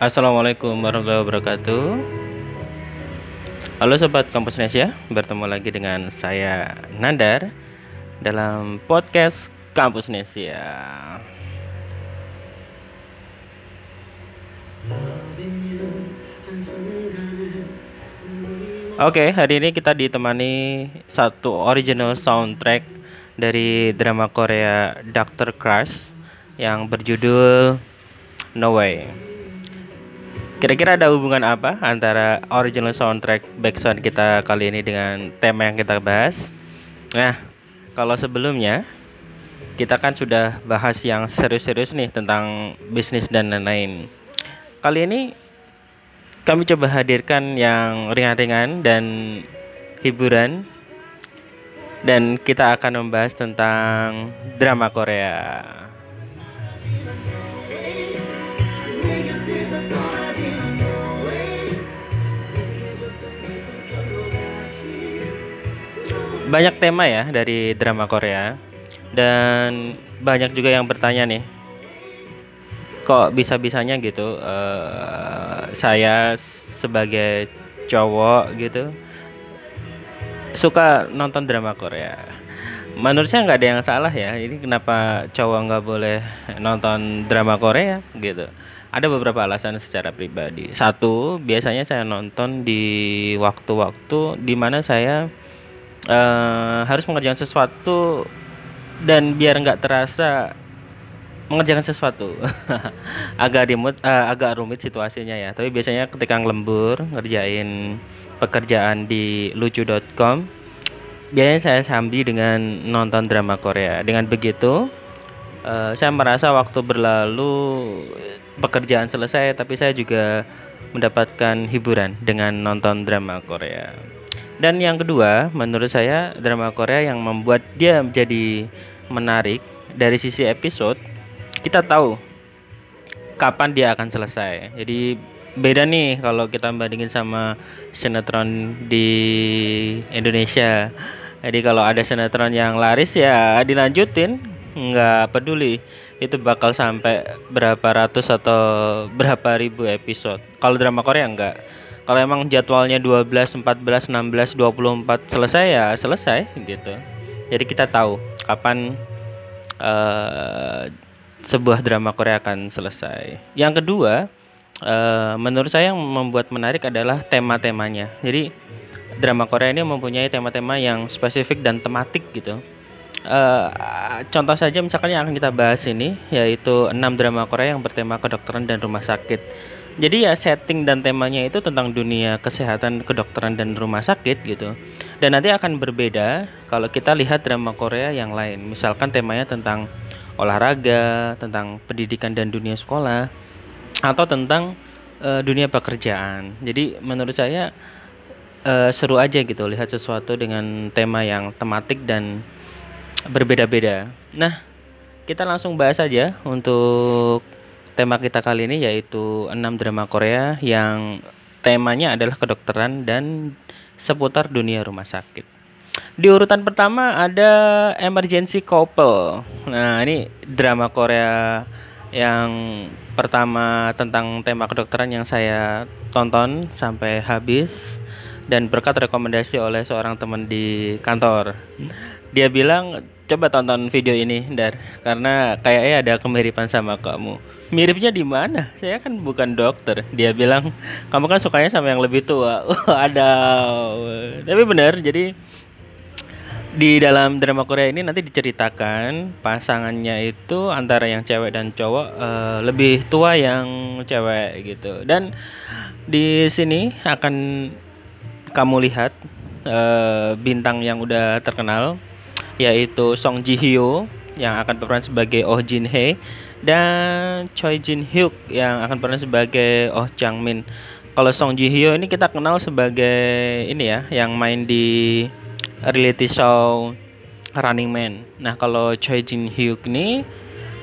Assalamualaikum warahmatullahi wabarakatuh. Halo sobat Kampus Nesia, bertemu lagi dengan saya Nandar dalam podcast Kampus Nesia. Oke, hari ini kita ditemani satu original soundtrack dari drama Korea Doctor Crush yang berjudul No Way. Kira-kira ada hubungan apa antara original soundtrack backsound kita kali ini dengan tema yang kita bahas? Nah, kalau sebelumnya kita kan sudah bahas yang serius-serius nih tentang bisnis dan lain-lain. Kali ini kami coba hadirkan yang ringan-ringan dan hiburan dan kita akan membahas tentang drama Korea. Banyak tema ya dari drama Korea. Dan banyak juga yang bertanya nih kok bisa-bisanya gitu uh, saya sebagai cowok gitu suka nonton drama Korea. Menurut saya nggak ada yang salah ya ini kenapa cowok nggak boleh nonton drama Korea gitu. Ada beberapa alasan secara pribadi. Satu biasanya saya nonton di waktu-waktu di mana saya uh, harus mengerjakan sesuatu dan biar nggak terasa mengerjakan sesuatu. Agak dimut uh, agak rumit situasinya ya. Tapi biasanya ketika lembur ngerjain pekerjaan di lucu.com biasanya saya sambil dengan nonton drama Korea. Dengan begitu uh, saya merasa waktu berlalu pekerjaan selesai tapi saya juga mendapatkan hiburan dengan nonton drama Korea dan yang kedua, menurut saya drama Korea yang membuat dia menjadi menarik dari sisi episode, kita tahu kapan dia akan selesai. Jadi beda nih kalau kita bandingin sama sinetron di Indonesia. Jadi kalau ada sinetron yang laris ya dilanjutin, nggak peduli itu bakal sampai berapa ratus atau berapa ribu episode. Kalau drama Korea enggak kalau emang jadwalnya 12, 14, 16, 24 selesai ya selesai gitu. Jadi kita tahu kapan uh, sebuah drama Korea akan selesai. Yang kedua, uh, menurut saya yang membuat menarik adalah tema-temanya. Jadi drama Korea ini mempunyai tema-tema yang spesifik dan tematik gitu. Uh, contoh saja misalkan yang akan kita bahas ini yaitu enam drama Korea yang bertema kedokteran dan rumah sakit jadi ya setting dan temanya itu tentang dunia kesehatan kedokteran dan rumah sakit gitu. Dan nanti akan berbeda kalau kita lihat drama Korea yang lain. Misalkan temanya tentang olahraga tentang pendidikan dan dunia sekolah atau tentang uh, dunia pekerjaan. Jadi menurut saya uh, seru aja gitu lihat sesuatu dengan tema yang tematik dan berbeda-beda. Nah kita langsung bahas aja untuk tema kita kali ini yaitu 6 drama Korea yang temanya adalah kedokteran dan seputar dunia rumah sakit. Di urutan pertama ada Emergency Couple. Nah, ini drama Korea yang pertama tentang tema kedokteran yang saya tonton sampai habis dan berkat rekomendasi oleh seorang teman di kantor. Dia bilang coba tonton video ini, Dar, karena kayaknya ada kemiripan sama kamu miripnya di mana? Saya kan bukan dokter. Dia bilang, kamu kan sukanya sama yang lebih tua. ada. Tapi benar, jadi di dalam drama Korea ini nanti diceritakan pasangannya itu antara yang cewek dan cowok uh, lebih tua yang cewek gitu. Dan di sini akan kamu lihat uh, bintang yang udah terkenal yaitu Song Ji Hyo yang akan berperan sebagai Oh Jin Hye dan Choi Jin Hyuk yang akan pernah sebagai Oh Chang Min. Kalau Song Ji Hyo ini kita kenal sebagai ini ya yang main di reality show Running Man. Nah, kalau Choi Jin Hyuk ini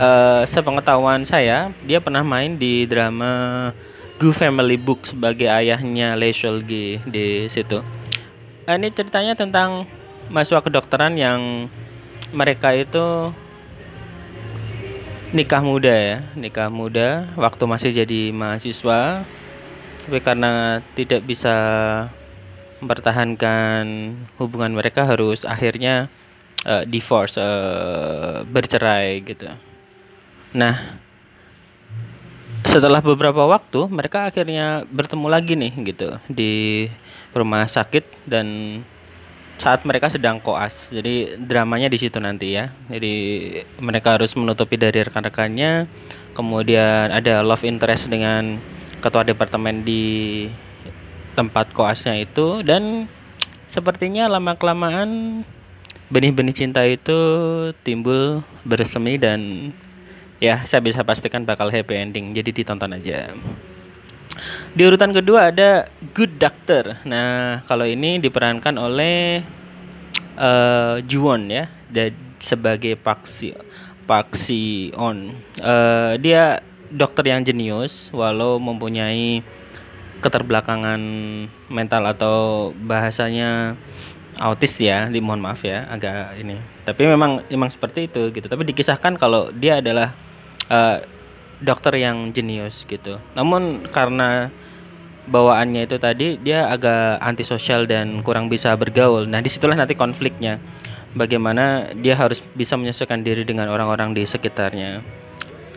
uh, sepengetahuan saya dia pernah main di drama Gu Family Book sebagai ayahnya Lee Seol Gi di situ. Uh, ini ceritanya tentang mahasiswa kedokteran yang mereka itu nikah muda ya, nikah muda waktu masih jadi mahasiswa. Tapi karena tidak bisa mempertahankan hubungan mereka harus akhirnya uh, divorce, uh, bercerai gitu. Nah, setelah beberapa waktu mereka akhirnya bertemu lagi nih gitu di rumah sakit dan saat mereka sedang koas. Jadi dramanya di situ nanti ya. Jadi mereka harus menutupi dari rekan-rekannya. Kemudian ada love interest dengan ketua departemen di tempat koasnya itu dan sepertinya lama kelamaan benih-benih cinta itu timbul bersemi dan ya saya bisa pastikan bakal happy ending jadi ditonton aja di urutan kedua ada Good Doctor. Nah, kalau ini diperankan oleh uh, Juwon ya, sebagai Paksi Paksi On. Uh, dia dokter yang jenius, walau mempunyai keterbelakangan mental atau bahasanya autis ya, di mohon maaf ya, agak ini. Tapi memang memang seperti itu gitu. Tapi dikisahkan kalau dia adalah uh, dokter yang jenius gitu. Namun karena bawaannya itu tadi dia agak antisosial dan kurang bisa bergaul. Nah, di situlah nanti konfliknya. Bagaimana dia harus bisa menyesuaikan diri dengan orang-orang di sekitarnya.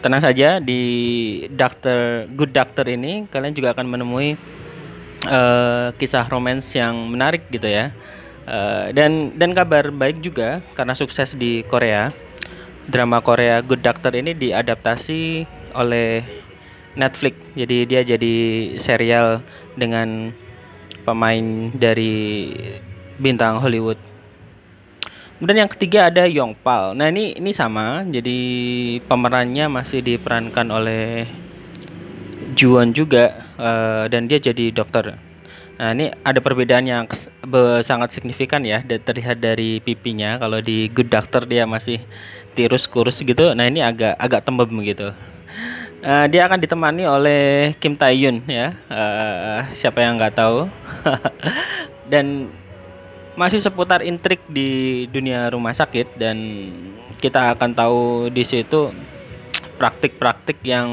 Tenang saja di Doctor Good Doctor ini kalian juga akan menemui uh, kisah romance yang menarik gitu ya. Uh, dan dan kabar baik juga karena sukses di Korea. Drama Korea Good Doctor ini diadaptasi oleh Netflix. Jadi dia jadi serial dengan pemain dari bintang Hollywood. Kemudian yang ketiga ada Yongpal. Nah ini ini sama. Jadi pemerannya masih diperankan oleh Juan juga uh, dan dia jadi dokter. Nah ini ada perbedaan yang sangat signifikan ya. Terlihat dari pipinya. Kalau di Good Doctor dia masih tirus kurus gitu. Nah ini agak agak tembem gitu. Uh, dia akan ditemani oleh Kim Tae Yoon ya. Uh, siapa yang nggak tahu? dan masih seputar intrik di dunia rumah sakit dan kita akan tahu di situ praktik-praktik yang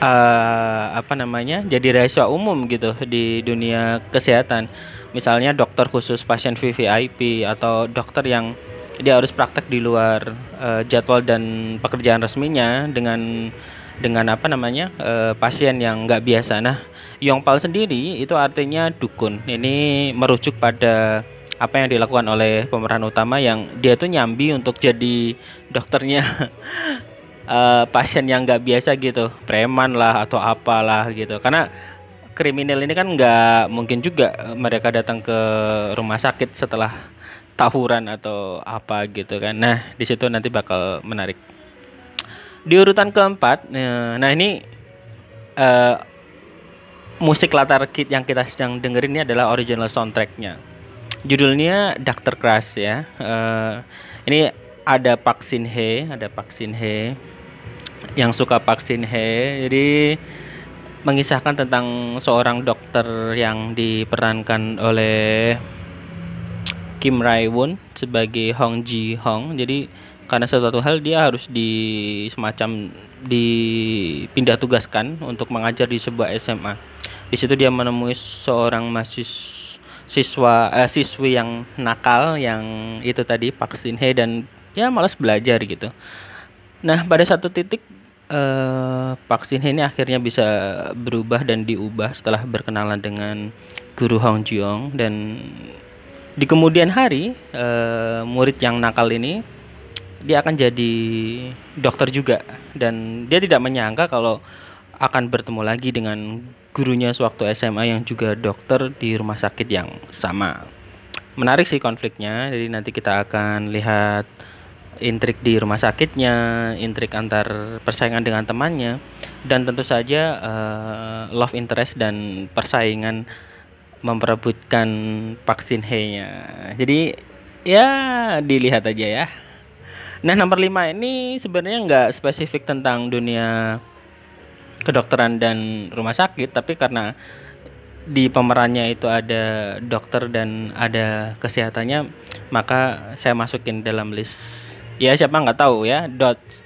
uh, apa namanya jadi rahasia umum gitu di dunia kesehatan. Misalnya dokter khusus pasien VVIP atau dokter yang dia harus praktek di luar uh, jadwal dan pekerjaan resminya dengan dengan apa namanya uh, pasien yang nggak biasa. Nah, Yongpal sendiri itu artinya dukun. Ini merujuk pada apa yang dilakukan oleh pemeran utama yang dia tuh nyambi untuk jadi dokternya uh, pasien yang nggak biasa gitu, preman lah atau apalah gitu. Karena kriminal ini kan nggak mungkin juga mereka datang ke rumah sakit setelah tawuran atau apa gitu kan. Nah, di situ nanti bakal menarik. Di urutan keempat, eh, nah ini uh, musik latar kit yang kita sedang dengerin ini adalah original soundtracknya. Judulnya Doctor Crush ya. Uh, ini ada Park Shin Hye, ada Park Shin Hye yang suka Park Shin Hye. Jadi mengisahkan tentang seorang dokter yang diperankan oleh Kim Rae Won sebagai Hong Ji Hong. Jadi karena suatu hal dia harus di semacam dipindah tugaskan untuk mengajar di sebuah SMA. Di situ dia menemui seorang mahasiswa eh, siswi yang nakal yang itu tadi Park Shin Hye dan ya malas belajar gitu. Nah, pada satu titik eh, Park Shin Hye ini akhirnya bisa berubah dan diubah setelah berkenalan dengan guru Hong Jiong dan di kemudian hari uh, murid yang nakal ini dia akan jadi dokter juga dan dia tidak menyangka kalau akan bertemu lagi dengan gurunya sewaktu SMA yang juga dokter di rumah sakit yang sama. Menarik sih konfliknya. Jadi nanti kita akan lihat intrik di rumah sakitnya, intrik antar persaingan dengan temannya, dan tentu saja uh, love interest dan persaingan memperebutkan vaksin He-nya. Jadi ya dilihat aja ya. Nah nomor 5 ini sebenarnya nggak spesifik tentang dunia kedokteran dan rumah sakit, tapi karena di pemerannya itu ada dokter dan ada kesehatannya, maka saya masukin dalam list ya siapa nggak tahu ya Dots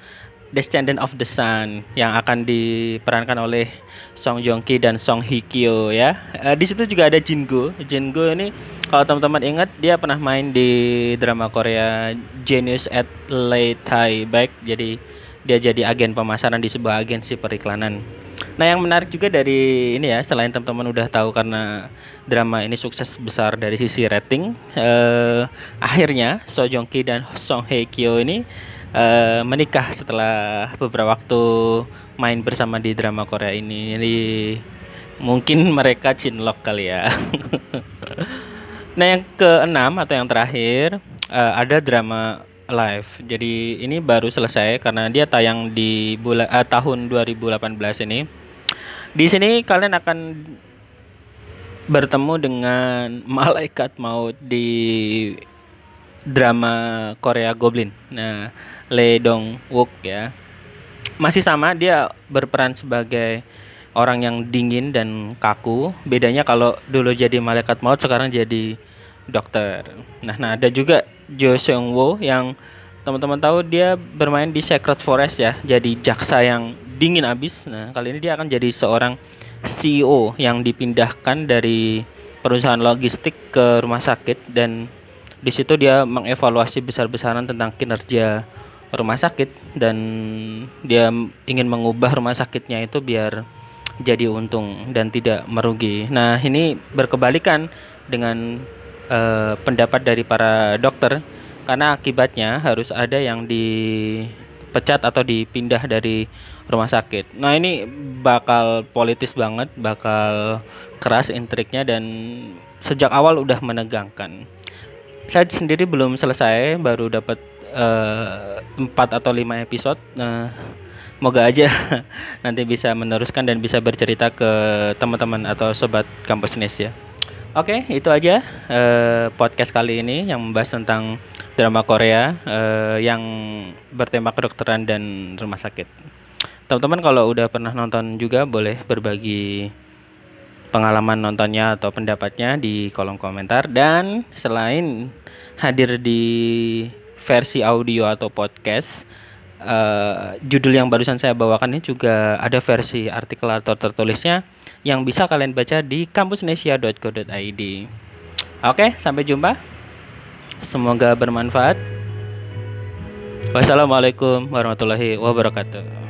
Descendant of the Sun yang akan diperankan oleh Song Joong Ki dan Song Hye Kyo ya. Uh, di situ juga ada Jingo. Jingo ini kalau teman-teman ingat dia pernah main di drama Korea Genius at Late Thai Back. Jadi dia jadi agen pemasaran di sebuah agensi periklanan. Nah, yang menarik juga dari ini ya, selain teman-teman udah tahu karena drama ini sukses besar dari sisi rating, uh, akhirnya So Joong Ki dan Song Hye Kyo ini uh, menikah setelah beberapa waktu main bersama di drama Korea ini. Jadi mungkin mereka cinlok kali ya. nah yang keenam atau yang terakhir uh, ada drama live. Jadi ini baru selesai karena dia tayang di bulan uh, tahun 2018 ini. Di sini kalian akan bertemu dengan malaikat maut di drama Korea Goblin. Nah, Lee Dong Wook ya. Masih sama dia berperan sebagai orang yang dingin dan kaku. Bedanya kalau dulu jadi malaikat maut sekarang jadi dokter. Nah, nah ada juga Jo Seung Woo yang teman-teman tahu dia bermain di Secret Forest ya. Jadi jaksa yang dingin abis. Nah, kali ini dia akan jadi seorang CEO yang dipindahkan dari perusahaan logistik ke rumah sakit dan di situ dia mengevaluasi besar-besaran tentang kinerja rumah sakit dan dia ingin mengubah rumah sakitnya itu biar jadi untung dan tidak merugi. Nah, ini berkebalikan dengan uh, pendapat dari para dokter karena akibatnya harus ada yang dipecat atau dipindah dari rumah sakit. Nah, ini bakal politis banget, bakal keras intriknya dan sejak awal udah menegangkan. Saya sendiri belum selesai, baru dapat uh, atau lima episode. Nah, moga aja nanti bisa meneruskan dan bisa bercerita ke teman-teman atau sobat kampus Nes ya. Oke, itu aja uh, podcast kali ini yang membahas tentang drama Korea uh, yang bertema kedokteran dan rumah sakit. Teman-teman kalau udah pernah nonton juga boleh berbagi pengalaman nontonnya atau pendapatnya di kolom komentar dan selain hadir di versi audio atau podcast uh, judul yang barusan saya bawakan ini juga ada versi artikel atau tertulisnya yang bisa kalian baca di kampusnesia.co.id. Oke, sampai jumpa. Semoga bermanfaat. Wassalamualaikum warahmatullahi wabarakatuh.